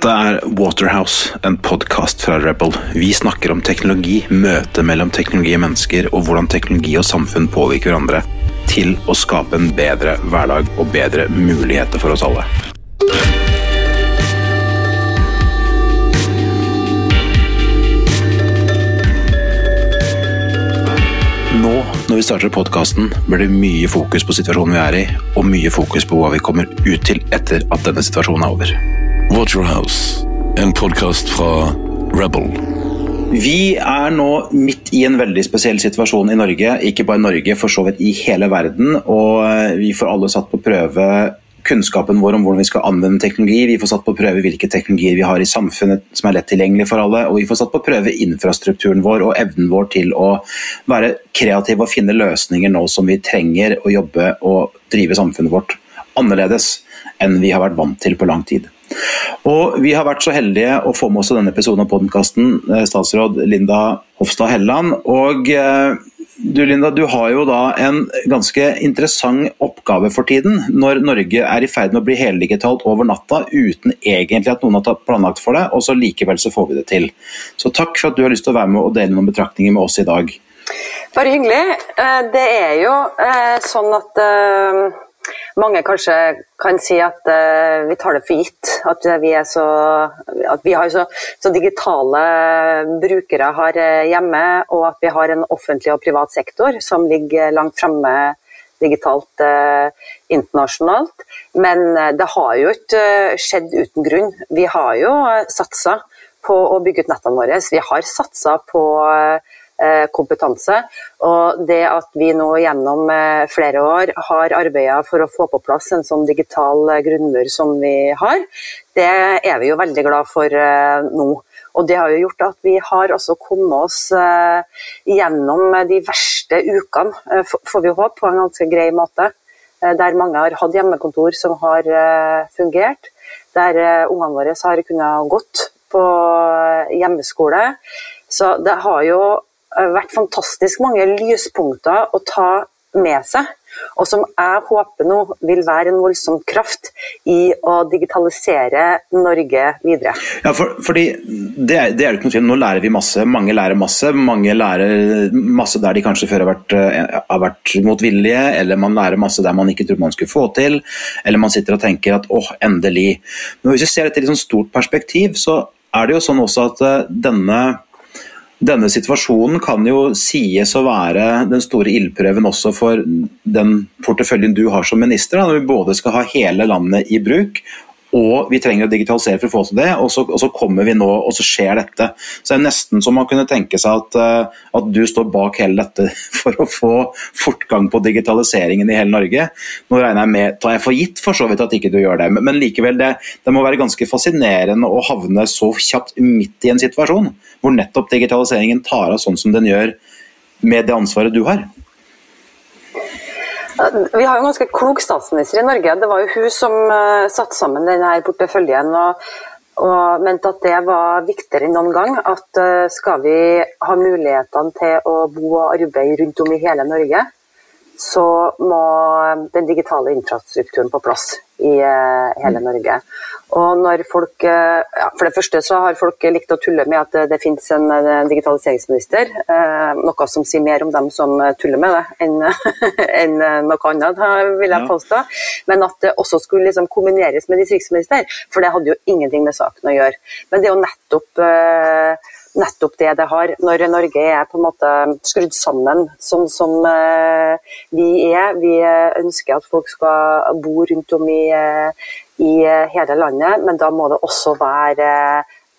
Dette er Waterhouse, en podkast fra Rebel. Vi snakker om teknologi, møtet mellom teknologi og mennesker, og hvordan teknologi og samfunn påvirker hverandre til å skape en bedre hverdag og bedre muligheter for oss alle. Nå når vi starter podkasten, blir det mye fokus på situasjonen vi er i, og mye fokus på hva vi kommer ut til etter at denne situasjonen er over. Waterhouse, en podkast fra Rebel. Vi er nå midt i en veldig spesiell situasjon i Norge, ikke bare Norge, for så vidt i hele verden. Og vi får alle satt på prøve kunnskapen vår om hvordan vi skal anvende teknologi. Vi får satt på prøve hvilke teknologier vi har i samfunnet som er lett tilgjengelig for alle. Og vi får satt på prøve infrastrukturen vår og evnen vår til å være kreative og finne løsninger nå som vi trenger å jobbe og drive samfunnet vårt annerledes enn vi har vært vant til på lang tid. Og Vi har vært så heldige å få med oss denne episoden av podkasten statsråd Linda Hofstad Helleland. Og du Linda, du har jo da en ganske interessant oppgave for tiden, når Norge er i ferd med å bli heldigitalt over natta uten egentlig at noen har planlagt for det, og så likevel så får vi det til. Så takk for at du har lyst til å være med og dele noen betraktninger med oss i dag. Bare hyggelig. Det er jo sånn at mange kanskje kan si at uh, vi tar det for gitt. At vi, er så, at vi har så, så, digitale brukere her hjemme, og at vi har en offentlig og privat sektor som ligger langt fremme digitalt uh, internasjonalt. Men uh, det har jo ikke skjedd uten grunn. Vi har jo satsa på å bygge ut nettene våre. Vi har satsa på kompetanse. Og det at vi nå gjennom flere år har arbeida for å få på plass en sånn digital grunnmur som vi har, det er vi jo veldig glad for nå. Og det har jo gjort at vi har også kommet oss gjennom de verste ukene, får vi håpe, på en ganske grei måte. Der mange har hatt hjemmekontor som har fungert. Der ungene våre har kunnet gått på hjemmeskole. Så det har jo vært fantastisk mange lyspunkter å ta med seg. Og som jeg håper nå vil være en voldsom kraft i å digitalisere Norge videre. Ja, for, fordi det er, det er ikke noe tvil. Nå lærer vi masse. Mange lærer masse. Mange lærer masse der de kanskje før har vært, har vært motvillige, eller man lærer masse der man ikke trodde man skulle få til. Eller man sitter og tenker at åh, endelig. Men hvis vi ser dette i et sånn stort perspektiv, så er det jo sånn også at denne denne situasjonen kan jo sies å være den store ildprøven også for den porteføljen du har som minister. Når vi både skal ha hele landet i bruk, og vi trenger å digitalisere for å få til det, og så, og så, kommer vi nå, og så skjer dette. Så det er nesten som man kunne tenke seg at, uh, at, du står bak hele dette for å få fortgang på digitaliseringen i hele Norge. Nå regner jeg med, tar jeg for gitt for så vidt at ikke du gjør det, men, men likevel, det, det, må være ganske fascinerende å havne så kjapt midt i en situasjon hvor nettopp digitaliseringen tar av sånn som den gjør med det ansvaret du har. Vi har jo en ganske klok statsminister i Norge. Det var jo hun som uh, satte sammen denne porteføljen og, og, mente at det var viktigere enn noen gang. At uh, skal vi ha mulighetene til å bo og arbeide rundt om i hele Norge, så må den digitale infrastrukturen på plass i uh, hele Norge. Og når folk, ja, For det første så har folk likt å tulle med at det finnes en digitaliseringsminister. Noe som sier mer om dem som tuller med det, enn, enn noe annet, vil jeg påstå. Men at det også skulle liksom kombineres med distriktsminister, for det hadde jo ingenting med saken å gjøre. Men det er jo nettopp nettopp det det har, når Norge er på en måte skrudd sammen sånn som vi er. Vi ønsker at folk skal bo rundt om i, i hele landet, men da må det også være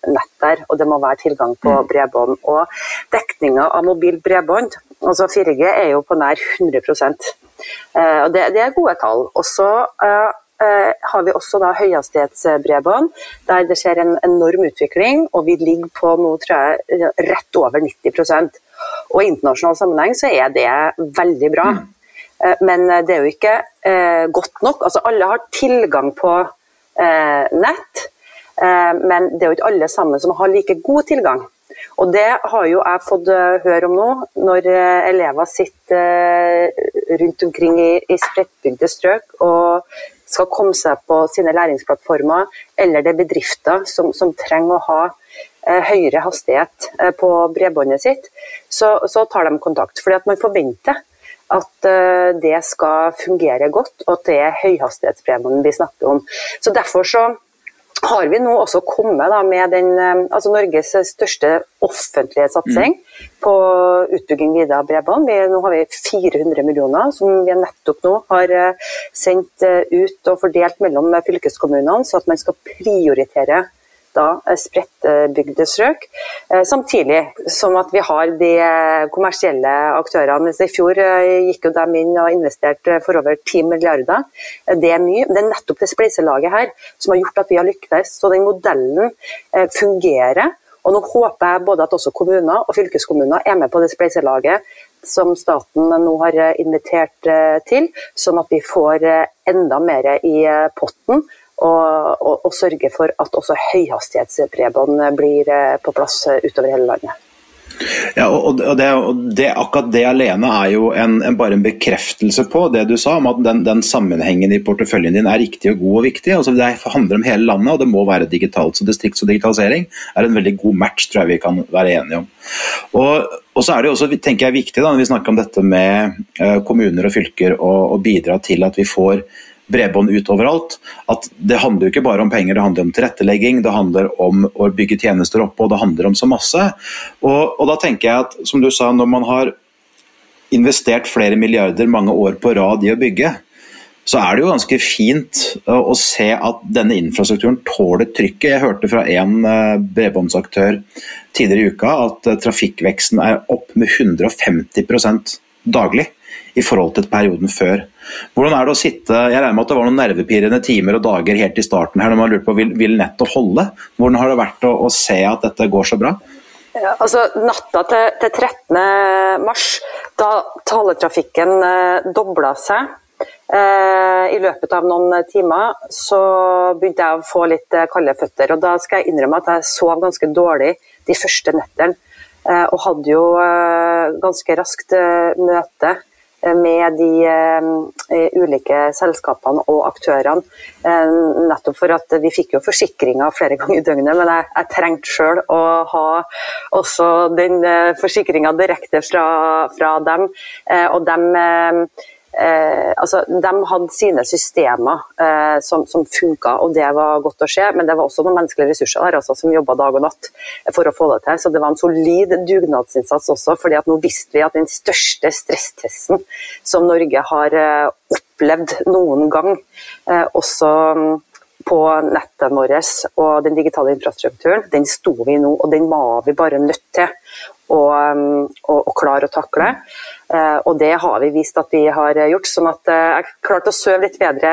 nett der, og det må være tilgang på mm. bredbånd. Og dekninga av mobilt bredbånd, altså 4G, er jo på nær 100% og det, det er gode tall. Og så uh, har vi også da høyhastighetsbredbånd, der det skjer en enorm utvikling, og vi ligger på nå, tror jeg, rett over 90 Og i internasjonal sammenheng så er det veldig bra. Mm. Eh, men eh, det er jo ikke eh, godt nok. Altså, alle har tilgang på nett, men det er jo ikke alle sammen som har like god tilgang. Og det har jo jeg fått høre om nå, når elever sitter rundt omkring i, i spredtbygde strøk og skal komme seg på sine læringsplattformer, eller det er bedrifter som, som trenger å ha eh, høyere hastighet eh, på bredbåndet sitt, så, så, tar de kontakt. Fordi at man forventer at eh, det skal fungere godt, og at det er høyhastighetsbredbånd vi snakker om. Så Derfor så har vi nå også kommet med den, eh, altså Norges største offentlige satsing mm. på utbygging videre av bredbånd. Vi, nå har vi 400 millioner som vi nettopp nå har eh, sendt eh, ut og fordelt mellom fylkeskommunene, så at man skal prioritere da spredtbygde strøk. Eh, samtidig som at vi har de kommersielle aktørene. I fjor eh, gikk jo de inn og investerte for over 10 milliarder. Eh, det er mye. Det er nettopp det spleiselaget her som har gjort at vi har lyktes. Så den modellen fungerer. Og nå håper jeg både at også kommuner og fylkeskommuner er med på det spleiselaget som staten nå har invitert til, sånn at vi får enda mer i potten og, og, og sørge for at også høyhastighetsbredbånd blir eh, på plass eh, utover hele landet. Ja, og det, det, Akkurat det alene er jo en, en, bare en bekreftelse på det du sa, om at den, den, sammenhengen i porteføljen din er riktig og god og viktig. Altså, det handler om hele landet, og det må være digitalt. Så distrikts- og digitalisering er en veldig god match, tror jeg vi kan være enige om. Og, og så er det også tenker jeg, viktig da, når vi snakker om dette med uh, kommuner og fylker, å bidra til at vi får bredbånd ut overalt. At det handler jo ikke bare om penger, det handler om tilrettelegging, det handler om å bygge tjenester oppå, det handler om så masse. Og, og da tenker jeg at, som du sa, når man har investert flere milliarder mange år på rad i å bygge, så er det jo ganske fint å se at denne infrastrukturen tåler trykket. Jeg hørte fra en eh, bredbåndsaktør tidligere i uka at eh, trafikkveksten er opp med 150% daglig i forhold til perioden før. Hvordan er det å sitte Jeg regner med at det var noen nervepirrende timer og dager helt i starten her når man lurte på vil, vil nettet holde. Hvordan har det vært å, å, se at dette går så bra? Ja, altså Natta til, til 13. mars, da taletrafikken eh, dobla seg eh, i løpet av noen timer, så begynte jeg å få litt eh, kalde føtter. og Da skal jeg innrømme at jeg sov ganske dårlig de første nettene. Eh, og hadde jo eh, ganske raskt møte med de uh, ulike selskapene og aktørene. Uh, nettopp for at vi fikk jo forsikringer flere ganger i døgnet, men jeg, jeg trengte sjøl å ha også den forsikringa direkte fra, fra dem. og dem Eh, altså, de hadde sine systemer eh, som, som funka, og det var godt å se. Men det var også noen menneskelige ressurser der altså, som jobba dag og natt for å få det til. Så det var en solid dugnadsinnsats også. fordi at nå visste vi at den største stresstesten som Norge har eh, opplevd noen gang, eh, også på nettet vårt og den digitale infrastrukturen, den sto vi nå, og den var vi bare nødt til å, mm, å, å klare å takle. Eh, og det har vi vist at vi har gjort. sånn at eh, jeg klarte å sove litt bedre,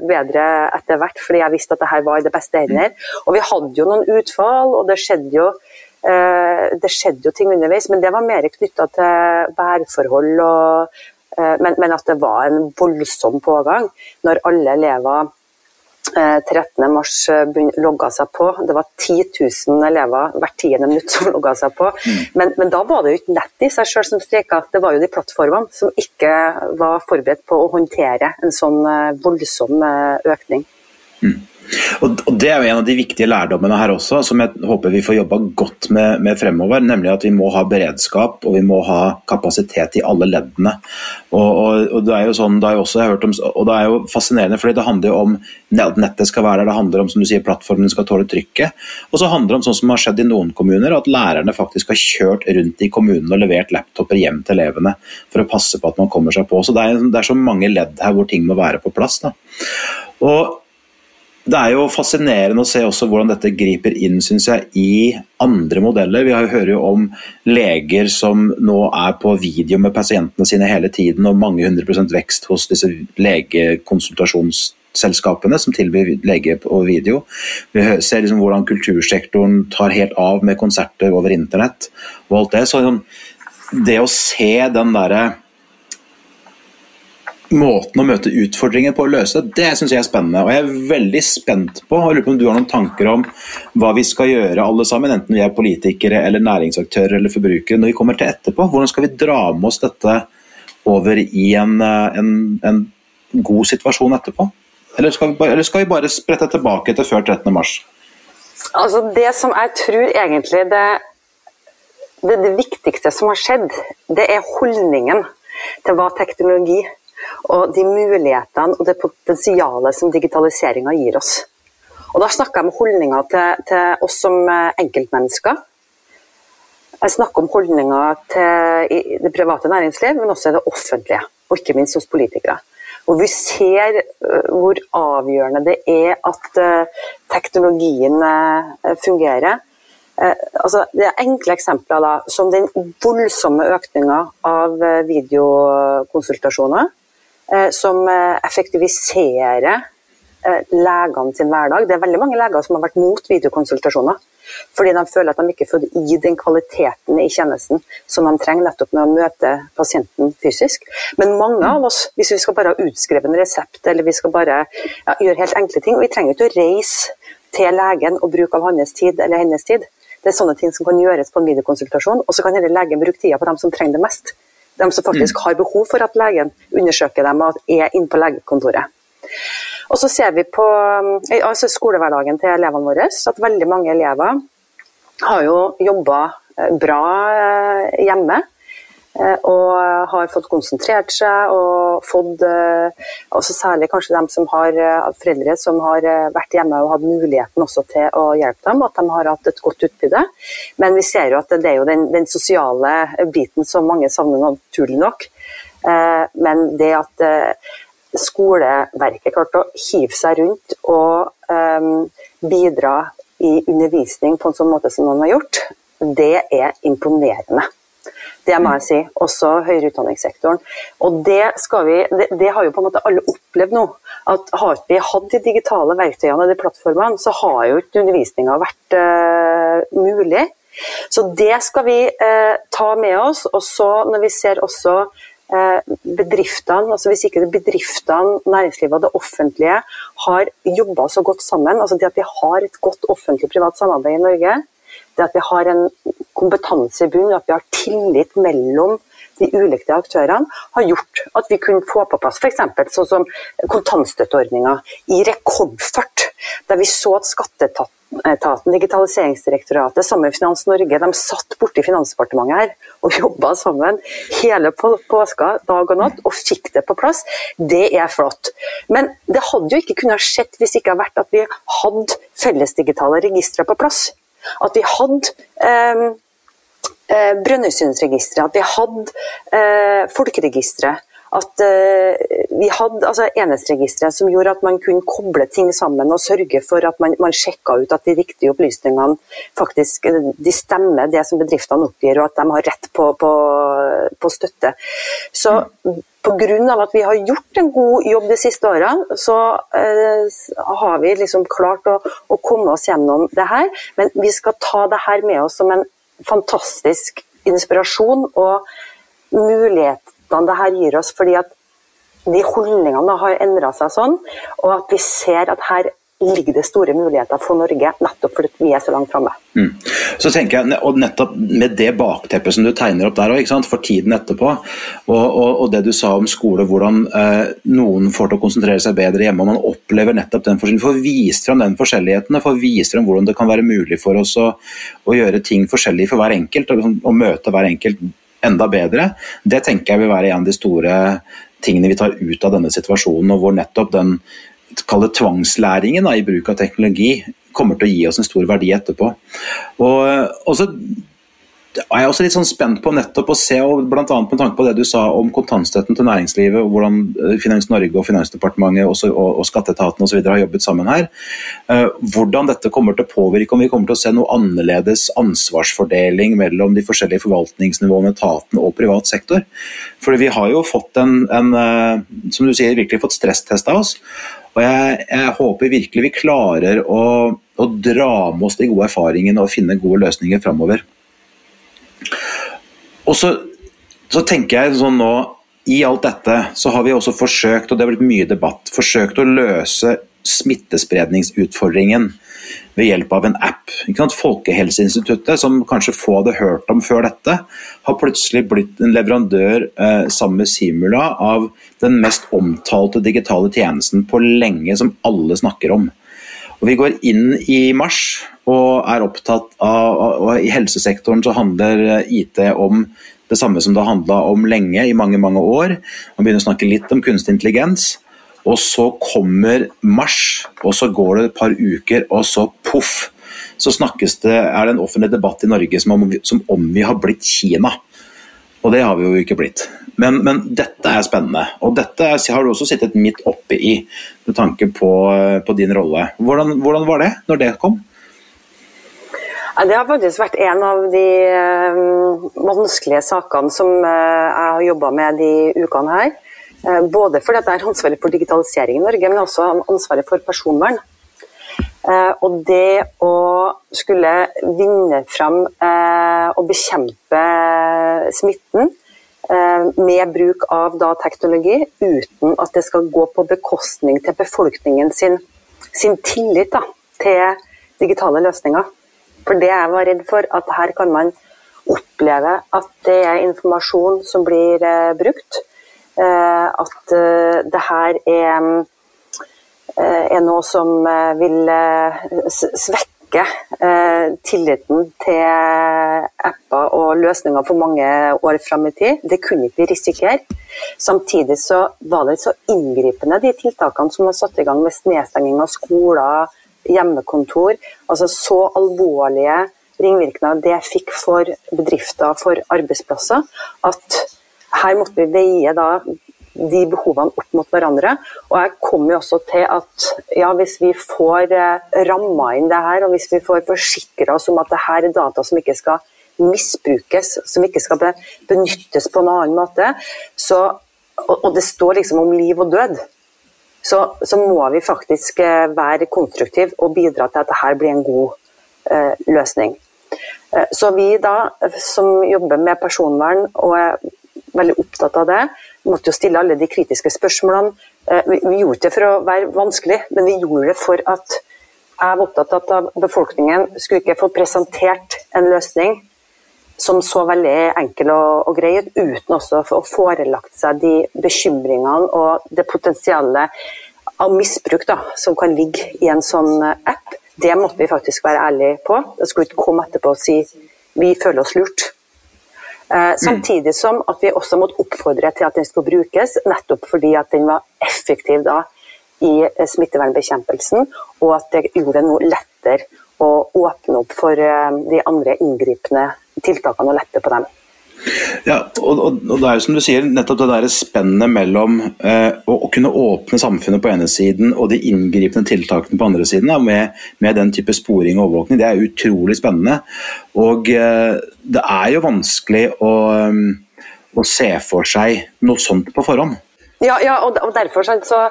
bedre etter hvert, fordi jeg visste at det her var i det beste hender. Og vi hadde jo noen utfall, og det skjedde jo eh, det skjedde jo ting underveis, men det var mer knytta til værforhold. Og, men, men, at det var en voldsom pågang når alle elever 13.3 mars logga seg på. Det var 10 000 elever hvert tiende minutt som logga seg på. Mm. Men, men, da var det jo ikke nett i seg sjøl som streika, det var jo de plattformene som ikke var forberedt på å håndtere en sånn eh, voldsom eh, økning. Mm. Og Det er jo en av de viktige lærdommene her også, som jeg håper vi får jobba godt med, med, fremover. Nemlig at vi må ha beredskap og vi må ha kapasitet i alle leddene. Og, og, og det er jo sånn, det er jo også, jeg har hørt om, og det er jo fascinerende, fordi det handler jo om nettet skal være der, det handler om som du sier, plattformen skal tåle trykket. Og så handler det om sånn som har skjedd i noen kommuner, at lærerne faktisk har kjørt rundt i kommunene og levert laptoper hjem til elevene for å passe på at man kommer seg på. Så det er, det er så mange ledd her hvor ting må være på plass. Da. Og det er jo fascinerende å se også hvordan dette griper inn synes jeg, i andre modeller. Vi hører jo om leger som nå er på video med pasientene sine hele tiden, og mange hundre prosent vekst hos disse legekonsultasjonsselskapene som tilbyr lege på video. Vi ser liksom hvordan kultursektoren tar helt av med konserter over internett og alt det. Så sånn, det å se den derre måten å møte utfordringer på å løse, det syns jeg er spennende. Og jeg er veldig spent på, og lurer på om du har noen tanker om hva vi skal gjøre alle sammen, enten vi er politikere eller næringsaktører eller forbrukere, når vi kommer til etterpå. Hvordan skal vi dra med oss dette over i en, en, en god situasjon etterpå? Eller skal, vi eller skal vi bare sprette tilbake til før 13. mars? Altså Det som jeg tror egentlig det, det, det viktigste som har skjedd, det er holdningen til hva teknologi og de mulighetene og det potensialet som digitaliseringa gir oss. Og Da snakker jeg om holdninger til, til oss som enkeltmennesker. Jeg snakker om holdninger til det private næringsliv, men også i det offentlige. Og ikke minst hos politikere. Og vi ser øh, hvor avgjørende det er at øh, teknologien fungerer. Altså, det er enkle eksempler, da, som den voldsomme økninga av videokonsultasjoner. Som effektiviserer legene sin hverdag. Det er veldig mange leger som har vært mot videokonsultasjoner. Fordi de føler at de ikke får i den kvaliteten i tjenesten som de trenger nettopp med å møte pasienten fysisk. Men mange av oss, hvis vi skal bare ha utskrevet en resept eller vi skal bare ja, gjøre helt enkle ting, vi trenger ikke å reise til legen og bruke av hans tid eller hennes tid. Det er sånne ting som kan gjøres på en videokonsultasjon, og så kan hele legen bruke tida på dem som trenger det mest. De som faktisk mm. har behov for at legen undersøker dem og er inne på legekontoret. Og så ser vi på eh, altså skolehverdagen til elevene våre at veldig mange elever har jo jobba eh, bra eh, hjemme. Og har fått konsentrert seg og fått også Særlig kanskje dem som har foreldre som har vært hjemme og hatt muligheten også til å hjelpe dem, at de har hatt et godt utbytte. Men vi ser jo at det er jo den, den sosiale biten som mange savner, naturlig nok. Men det at skoleverket klarte å hive seg rundt og bidra i undervisning på en sånn måte som noen har gjort, det er imponerende. Det må jeg si. Også høyere utdanningssektoren. Og det, vi, det, det, har jo på en måte alle opplevd nå. At Har vi hatt de digitale verktøyene og de plattformene, så har jo ikke undervisninga vært uh, mulig. Så det skal vi uh, ta med oss. Og så når vi ser også Eh, bedriftene, altså hvis ikke bedriftene, næringslivet og det offentlige har jobba så godt sammen, altså det at vi har et godt offentlig-privat samarbeid i Norge, det at vi har en kompetanse i bunn, at vi har tillit mellom de ulike aktørene, har gjort at vi kunne få på plass f.eks. sånn som kontantstøtteordninga i rekordfart. Der vi så at skatteetaten etaten, Digitaliseringsdirektoratet sammen med Finans Norge de satt borti Finansdepartementet her og jobba sammen hele påska, dag og natt, og fikk det på plass. Det er flott. Men det hadde jo ikke kunnet skjedd hvis det ikke hadde vært at vi hadde fellesdigitale registre på plass. At vi hadde eh, Brønnøysundregisteret, at vi hadde eh, folkeregisteret at eh, vi hadde altså, enhetsregisteret som gjorde at man kunne koble ting sammen og sørge for at man, man sjekka ut at de riktige opplysningene faktisk eh, de stemmer, det som bedriftene oppgir, og at de har rett på, på, på støtte. Så mm. Pga. at vi har gjort en god jobb de siste årene, så eh, har vi liksom klart å, å, komme oss gjennom det her. Men vi skal ta det her med oss som en fantastisk inspirasjon og mulighetene det her gir oss. fordi at de holdningene har endra seg sånn, og at vi ser at her ligger det store muligheter for Norge, nettopp fordi vi er så langt framme. Mm. Så tenker jeg, og nettopp Med det bakteppet som du tegner opp der òg, for tiden etterpå, og, og, og, det du sa om skole, hvordan eh, noen får til å konsentrere seg bedre hjemme, og man opplever nettopp den forskjellen, får vist fram den forskjelligheten, får vist fram hvordan det kan være mulig for oss å, å gjøre ting forskjellig for hver enkelt, og, og møte hver enkelt enda bedre. Det tenker jeg vil være en av de store tingene vi tar ut av denne situasjonen, og hvor nettopp den tvangslæringen da, i bruk av teknologi kommer til å gi oss en stor verdi etterpå. Og, og så er jeg også litt sånn spent på nettopp å se, og bl.a. med tanke på det du sa om kontantstøtten til næringslivet, og hvordan eh, Finans Norge og Finansdepartementet også, og, og skatteetaten osv. har jobbet sammen her. Uh, hvordan dette kommer til å påvirke, om vi kommer til å se noe annerledes ansvarsfordeling mellom de forskjellige forvaltningsnivåene, etaten og privat sektor. Fordi vi har jo fått en, en uh, som du sier, virkelig fått stresstesta oss. Og jeg, jeg, håper virkelig vi klarer å, å dra med oss de gode erfaringene og finne gode løsninger framover. Og så, så, tenker jeg sånn nå I alt dette så har vi også forsøkt, og det har blitt mye debatt, forsøkt å løse smittespredningsutfordringen ved hjelp av en app. Folkehelseinstituttet, som kanskje få hadde hørt om før dette, har plutselig blitt en leverandør eh, sammen med Simula av den mest omtalte digitale tjenesten på lenge, som alle snakker om. Og vi går inn i mars og er opptatt av og I helsesektoren så handler eh, IT om det samme som det har handla om lenge, i mange mange år. Man begynner å snakke litt om kunstig intelligens. Og så kommer mars, og så går det et par uker, og så poff, så snakkes det, er det en offentlig debatt i Norge som om, som om vi har blitt Kina. Og det har vi jo ikke blitt. Men, men, dette er spennende, og dette har du også sittet midt oppe i med tanke på, på din rolle. Hvordan, hvordan, var det når det kom? Ja, det har faktisk vært en av de øh, vanskelige sakene som øh, jeg har jobba med de ukene her. Uh, både fordi det er ansvaret for digitalisering i Norge, men også ansvaret for personvern. og det å skulle vinne fram og bekjempe smitten med bruk av da, teknologi, uten at det skal gå på bekostning til befolkningen sin, sin tillit da, til digitale løsninger. For det jeg var redd for, at her kan man oppleve at det er informasjon som blir eh, brukt. Eh, at eh, det her er, eh, er noe som vil svekke tilliten til apper og løsninger for mange år fram i tid. Det kunne ikke vi risikere. Samtidig så var det så inngripende, de tiltakene som var satt i gang med nedstenging av skoler hjemmekontor. Altså så alvorlige ringvirkninger det fikk for bedrifter, for arbeidsplasser, at her måtte vi veie da de behovene opp mot hverandre. Og jeg kommer jo også til at ja, hvis vi får eh, ramma inn det her, og hvis vi får forsikra oss om at det her er data som ikke skal misbrukes, som ikke skal benyttes på en annen måte, så, og, det står liksom om liv og død, så, så, må vi faktisk eh, være konstruktive og bidra til at dette blir en god eh, løsning. Eh, så vi da, som jobber med personvern og veldig opptatt av det, Vi måtte jo stille alle de kritiske spørsmålene. Eh, vi, gjorde det for å være vanskelig, men vi gjorde det for at jeg var opptatt av at befolkningen skulle ikke få presentert en løsning som så veldig enkel og, og grei ut, uten også å forelagt seg de bekymringene og det potensialet av misbruk da, som kan ligge i en sånn app. Det måtte vi faktisk være ærlige på. Det skulle ikke komme etterpå og si vi føler oss lurt. Eh, samtidig som at vi også måtte oppfordre til at den skulle brukes, nettopp fordi at den var effektiv da i smittevernbekjempelsen, og at det gjorde det noe lettere å åpne opp for eh, de andre inngripende tiltakene og lette på dem. Ja, og, og, og, det er jo som du sier, nettopp det der spennet mellom eh, å, å, kunne åpne samfunnet på ene siden og de inngripende tiltakene på andre siden, med, med, den type sporing og overvåkning, det er utrolig spennende. Og eh, det er jo vanskelig å, um, å, se for seg noe sånt på forhånd. Ja, ja og, og derfor så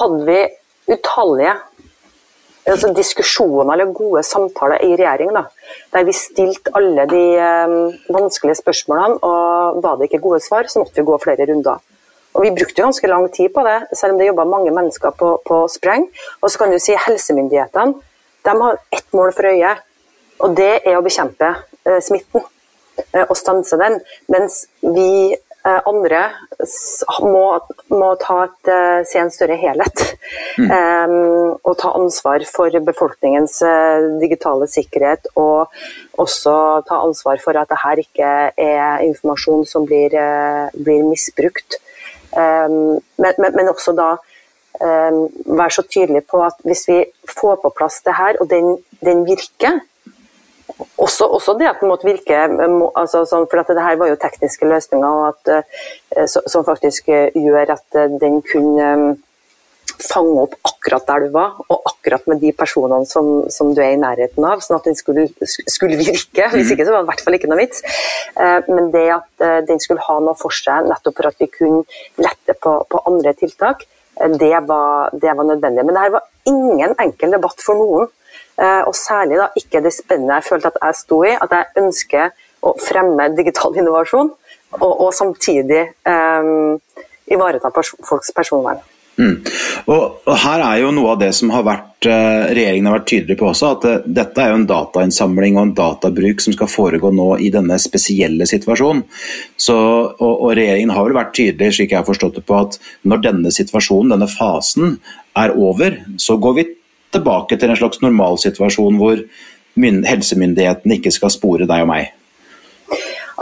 hadde vi utallige altså, diskusjoner eller gode samtaler i regjering. Da, der vi stilte alle de um, vanskelige spørsmålene, og var det ikke gode svar, så måtte vi gå flere runder. Og Vi brukte ganske lang tid på det, selv om det jobba mange mennesker på, på spreng. Og så kan du si Helsemyndighetene de har ett mål for øye, og det er å bekjempe eh, smitten eh, og stanse den. Mens vi andre må, må et, eh, se en større helhet. Mm. Um, og ta ansvar for befolkningens digitale sikkerhet. Og også ta ansvar for at dette ikke er informasjon som blir, blir misbrukt. Um, men, men, men, også da um, være så tydelig på at hvis vi får på plass det her, og den, den virker, også, også, det at den måtte virke altså, For det her var jo tekniske løsninger at, eh, som faktisk eh, gjør at eh, den kunne fange opp akkurat der du var, og akkurat med de personene som, som du er i nærheten av, sånn at den skulle, skulle virke. Hvis mhm. ikke så var det i hvert fall ikke noe vits. Men det at den skulle ha noe for seg, nettopp for at vi kunne lette på, på andre tiltak, det var, det var nødvendig. Men det her var ingen enkel debatt for noen. Eh, og særlig da ikke det spennet jeg følte at jeg sto i, at jeg ønsker å fremme digital innovasjon, og, og samtidig um, ivareta pers folks personvern. Mm. Og, og, Her er jo noe av det som har vært, uh, regjeringen har vært tydelig på også, at uh, dette er jo en datainnsamling og en databruk som skal foregå nå i denne spesielle situasjonen. Så, og, og, Regjeringen har vel vært tydelig slik jeg har forstått det på at når denne situasjonen, denne fasen, er over, så går vi tilbake til en slags normalsituasjon hvor helsemyndighetene ikke skal spore deg og meg.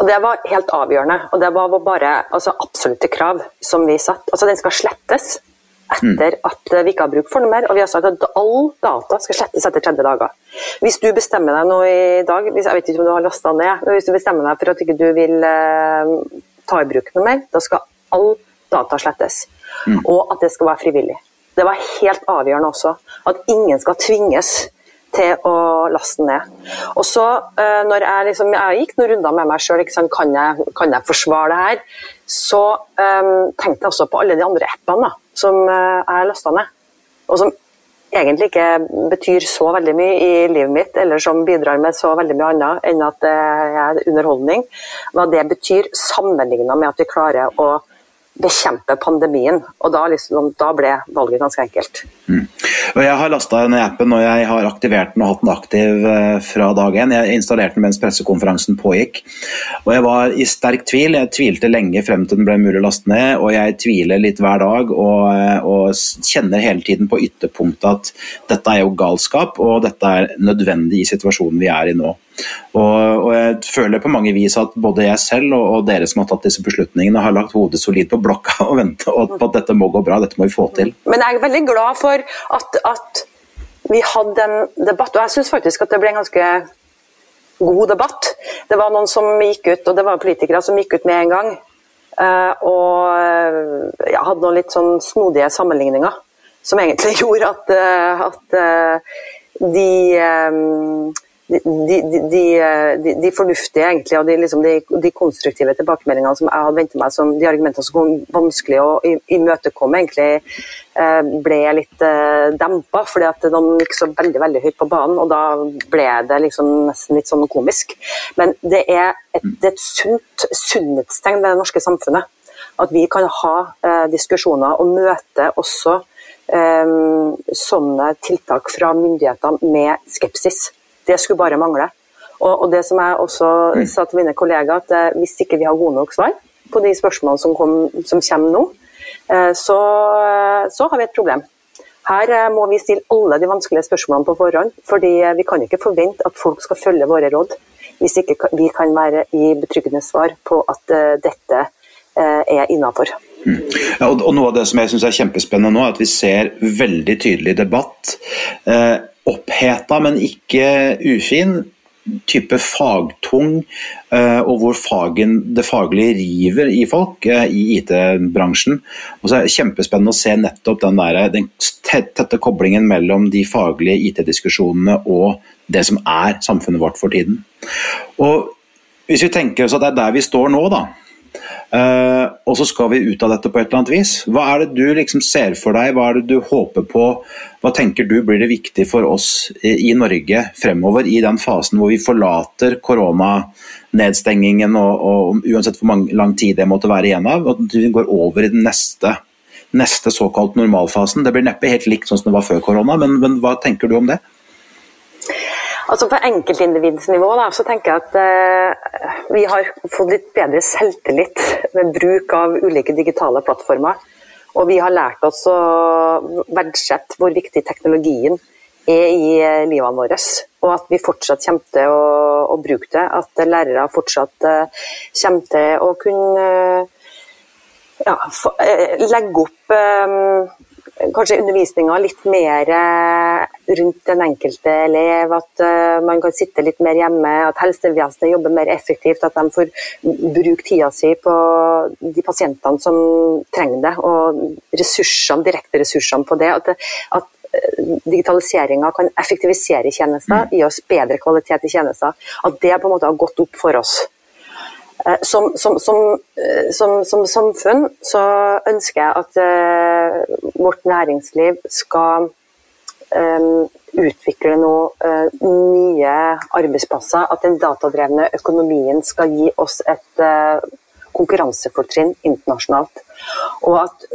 Og Det var helt avgjørende. og Det var bare altså, absolutte krav som vi satt. Altså, Den skal slettes etter at vi ikke har bruk for noe mer. Og vi har sagt at all data skal slettes etter 30 dager. Hvis du bestemmer deg nå i dag, jeg vet ikke om du har lasta ned, men hvis du bestemmer deg for at ikke du vil eh, ta i bruk noe mer, da skal all data slettes. Mm. Og at det skal være frivillig. Det var helt avgjørende også. At ingen skal tvinges til å laste ned. Og så, eh, når jeg, liksom, jeg gikk noen runder med meg sjøl, kan, kan, jeg forsvare det her? Så um, tenkte jeg også på alle de andre appene da, som jeg jeg lasta ned. Og som egentlig ikke betyr så veldig mye i livet mitt, eller som bidrar med så veldig mye annet enn at det er underholdning. Hva det betyr sammenligna med at vi klarer å bekjempe pandemien. Og da, liksom, da ble valget ganske enkelt. Mm. Jeg har lasta ned appen og jeg har aktivert den og hatt den aktiv eh, fra dag én. Jeg installerte den mens pressekonferansen pågikk. Og Jeg var i sterk tvil. Jeg tvilte lenge frem til den ble mulig å laste ned, og jeg tviler litt hver dag og, eh, og kjenner hele tiden på ytterpunktet at dette er jo galskap, og dette er nødvendig i situasjonen vi er i nå. Og, og, jeg føler på mange vis at både jeg selv og, og, dere som har tatt disse beslutningene, har lagt hodet solid på blokka og venta på at dette må gå bra, dette må vi få til. Men jeg er veldig glad for at, at vi hadde en debatt, og jeg syns faktisk at det ble en ganske god debatt. Det var noen som gikk ut, og det var politikere som gikk ut med en gang. Uh, og jeg hadde noen litt sånn snodige sammenligninger som egentlig gjorde at, uh, at uh, de de, de, de, fornuftige egentlig, og liksom de, konstruktive tilbakemeldingene som jeg hadde ventet meg, som de argumentene som kom vanskelig å imøtekomme, egentlig eh, ble litt eh, dempa, fordi at de gikk så veldig veldig høyt på banen. og Da ble det liksom nesten litt sånn komisk. Men det er et, det er et sunt sunnhetstegn ved det norske samfunnet. At vi kan ha eh, diskusjoner og møte også eh, sånne tiltak fra myndighetene med skepsis. Det skulle bare mangle. Og, og det som jeg også mm. sa til mine kollegaer, at eh, hvis ikke vi har gode nok svar på de spørsmålene som, kom, som kommer nå, eh, så, så, har vi et problem. Her eh, må vi stille alle de vanskelige spørsmålene på forhånd. fordi vi kan ikke forvente at folk skal følge våre råd hvis ikke vi kan være i betryggende svar på at dette er innafor. Ja, og, Noe av det som jeg synes er kjempespennende nå, er at vi ser veldig tydelig debatt. Eh, oppheta, men ikke ufin. Type fagtung, eh, og hvor fagen, det faglige river i folk eh, i IT-bransjen. Og så er det Kjempespennende å se nettopp den, der, den tette koblingen mellom de faglige IT-diskusjonene og det som er samfunnet vårt for tiden. Og Hvis vi tenker oss at det er der vi står nå, da, Uh, og så skal vi ut av dette på et eller annet vis. Hva er det du liksom ser for deg, hva er det du håper på? Hva tenker du blir det viktig for oss i, i Norge fremover, i den fasen hvor vi forlater koronanedstengingen og, og uansett hvor mange, lang tid det måtte være igjen av, og vi går over i den neste, neste såkalt normalfasen? Det blir neppe helt likt sånn som det var før korona, men, men hva tenker du om det? Altså På enkeltindividsnivå da, så tenker jeg at eh, vi har fått litt bedre selvtillit ved bruk av ulike digitale plattformer. Og vi har lært oss å verdsette hvor viktig teknologien er i eh, livene våre. Og at vi fortsatt kommer til å, å bruke det. At lærere fortsatt eh, kommer til å kunne uh, ja, for, eh, legge opp kanskje undervisninga litt mer eh, rundt den enkelte elev. At uh, man kan sitte litt mer hjemme, at helsevesenet jobber mer effektivt. At de får bruke tida si på de pasientene som trenger det, og ressursene, direkte ressursene på det. At, at eh, digitaliseringa kan effektivisere tjenester, mm. gi oss bedre kvalitet i tjenester. At det på en måte har gått opp for oss. Eh, som, som, eh, som, som, samfunn så ønsker jeg at uh, vårt næringsliv skal um, utvikle noe, uh, nye arbeidsplasser. At den datadrevne økonomien skal gi oss et uh, konkurransefortrinn internasjonalt. Og at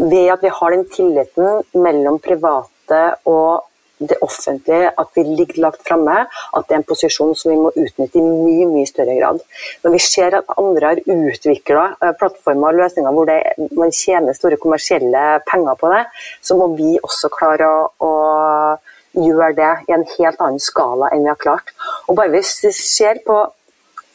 ved at vi har den tilliten mellom private og det offentlige, at vi ligger lagt framme, at det er en posisjon som vi må utnytte i mye mye større grad. Når vi ser at andre har utvikla eh, plattformer og løsninger hvor det, man tjener store kommersielle penger på det, så må vi også klare å, å gjøre det i en helt annen skala enn vi har klart. Og bare Hvis vi ser på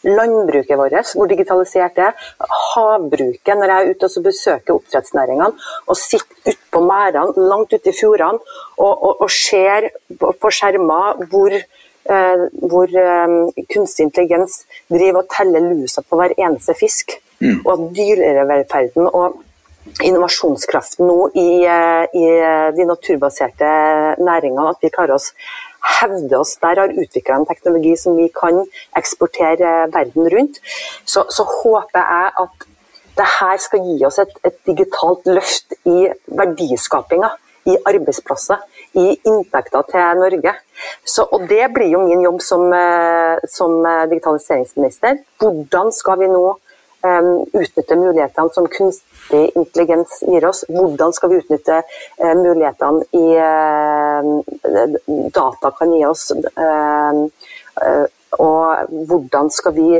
landbruket vårt, hvor digitalisert det er. Havbruket, når jeg er ute og besøker oppdrettsnæringene og sitter utpå merdene, langt ute i fjordene og, og, og ser på skjermer hvor eh, hvor eh, kunstig intelligens driver og teller lusa på hver eneste fisk. Mm. Og at dyrevelferden og innovasjonskraften nå i, eh, i, de naturbaserte næringene, at vi klarer oss hevde oss der, har utvikla en teknologi som vi kan eksportere verden rundt, så, så håper jeg at det her skal gi oss et, et digitalt løft i verdiskapinga, i arbeidsplasser, i inntekter til Norge. Så, og Det blir jo min jobb som, eh, som digitaliseringsminister. Hvordan skal vi nå utnytte mulighetene som kunstig intelligens gir oss. Hvordan skal vi utnytte uh, mulighetene i data kan gi oss. Uh, og hvordan skal vi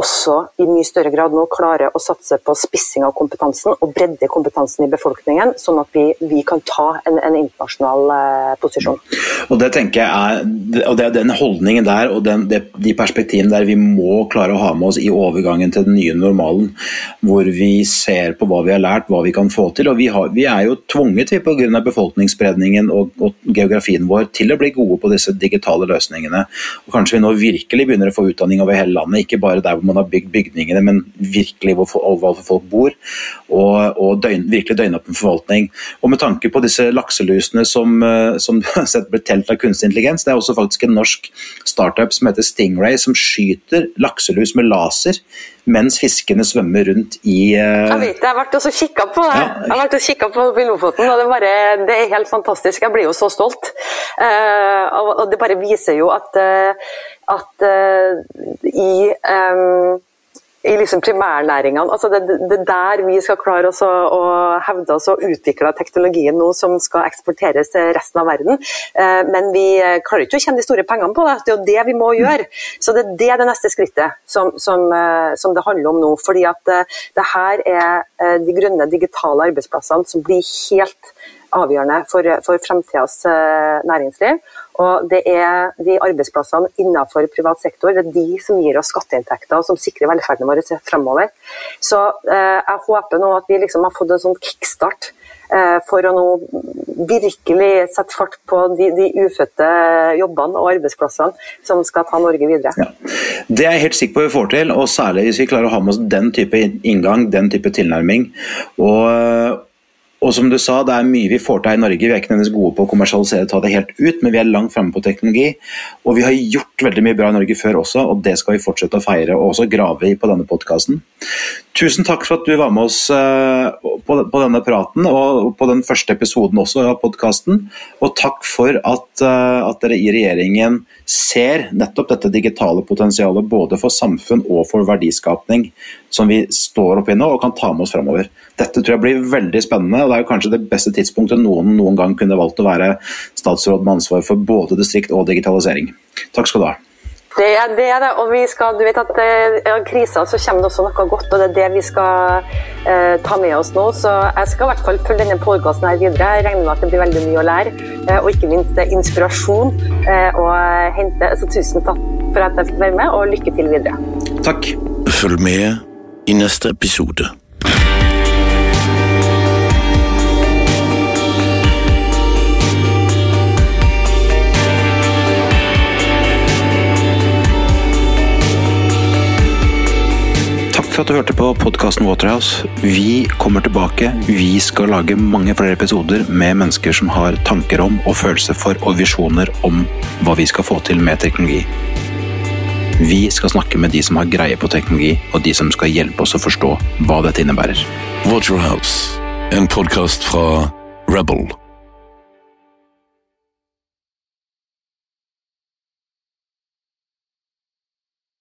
også i mye større grad nå klare å satse på spissing av kompetansen og bredde kompetansen i befolkningen, sånn at vi, vi kan ta en, en internasjonal eh, posisjon. Og Det tenker jeg er, og det er den holdningen der og den, det, de perspektivene der vi må klare å ha med oss i overgangen til den nye normalen, hvor vi ser på hva vi har lært, hva vi kan få til. og Vi, har, vi er jo tvunget til pga. befolkningsspredningen og, og, geografien vår til å bli gode på disse digitale løsningene. Og Kanskje vi nå virkelig begynner å få utdanning over hele landet, ikke bare der hvor man har bygd bygningene, men virkelig hvor, hvor folk bor. Og, og døgn, virkelig døgnåpen forvaltning. Og med tanke på disse lakselusene som, eh, som ble telt av kunstig intelligens, det er også faktisk en norsk startup som heter Stingray, som skyter lakselus med laser mens fiskene svømmer rundt i uh... Jeg vet det, jeg har vært og kikka på det. Ja. Jeg og kikka på, på Lofoten, og det, bare, det, er helt fantastisk. Jeg blir jo så stolt. Uh, og det bare viser jo at, uh, at i um, i liksom primærnæringene. Altså det, det, der vi skal klare oss å, å, hevde oss og utvikle teknologien nå som skal eksporteres til resten av verden. Eh, men vi klarer ikke å tjene de store pengene på det. Det er jo det vi må gjøre. Så det, det er det neste skrittet som, som, eh, som, det handler om nå. Fordi at eh, det her er de grønne digitale arbeidsplassene som blir helt avgjørende for, for fremtidas næringsliv. Og det er de arbeidsplassene innenfor privat sektor det er de som gir oss skatteinntekter og som sikrer velferden vår fremover. Så eh, jeg håper nå at vi liksom har fått en sånn kickstart eh, for å nå virkelig sette fart på de, de, ufødte jobbene og arbeidsplassene som skal ta Norge videre. Ja. Det er jeg helt sikker på vi får til, og særlig hvis vi klarer å ha med oss den type inngang, den type tilnærming. Og og som du sa, det er mye vi får til i Norge. Vi er ikke nødvendigvis gode på å kommersialisere og ta det helt ut, men vi er langt fremme på teknologi. Og vi har gjort veldig mye bra i Norge før også, og det skal vi fortsette å feire og også grave i på denne podkasten. Tusen takk for at du var med oss eh, på denne praten og på den første episoden også av podkasten. Og takk for at, eh, at, dere i regjeringen ser nettopp dette digitale potensialet både for samfunn og for verdiskapning som vi står oppi nå og kan ta med oss framover. Dette tror jeg blir veldig spennende, og det er jo kanskje det beste tidspunktet noen noen gang kunne valgt å være statsråd med ansvar for både distrikt og digitalisering. Takk skal du ha. Det er det, er det. og vi skal, du vet at eh, i krisa så kommer det også noe godt, og det er det vi skal eh, ta med oss nå. Så jeg skal i hvert fall følge denne podkasten her videre. Jeg regner med at det blir veldig mye å lære, eh, og ikke minst inspirasjon eh, å hente. Så tusen takk for at jeg fikk være med, og lykke til videre. Takk. Følg med i neste episode. for at du hørte på podkasten Waterhouse. Vi kommer tilbake. Vi skal lage mange flere episoder med mennesker som har tanker om og følelser for og visjoner om hva vi skal få til med teknologi. Vi skal snakke med de som har greie på teknologi, og de som skal hjelpe oss å forstå hva dette innebærer. Watch Your House, en podkast fra Rebel.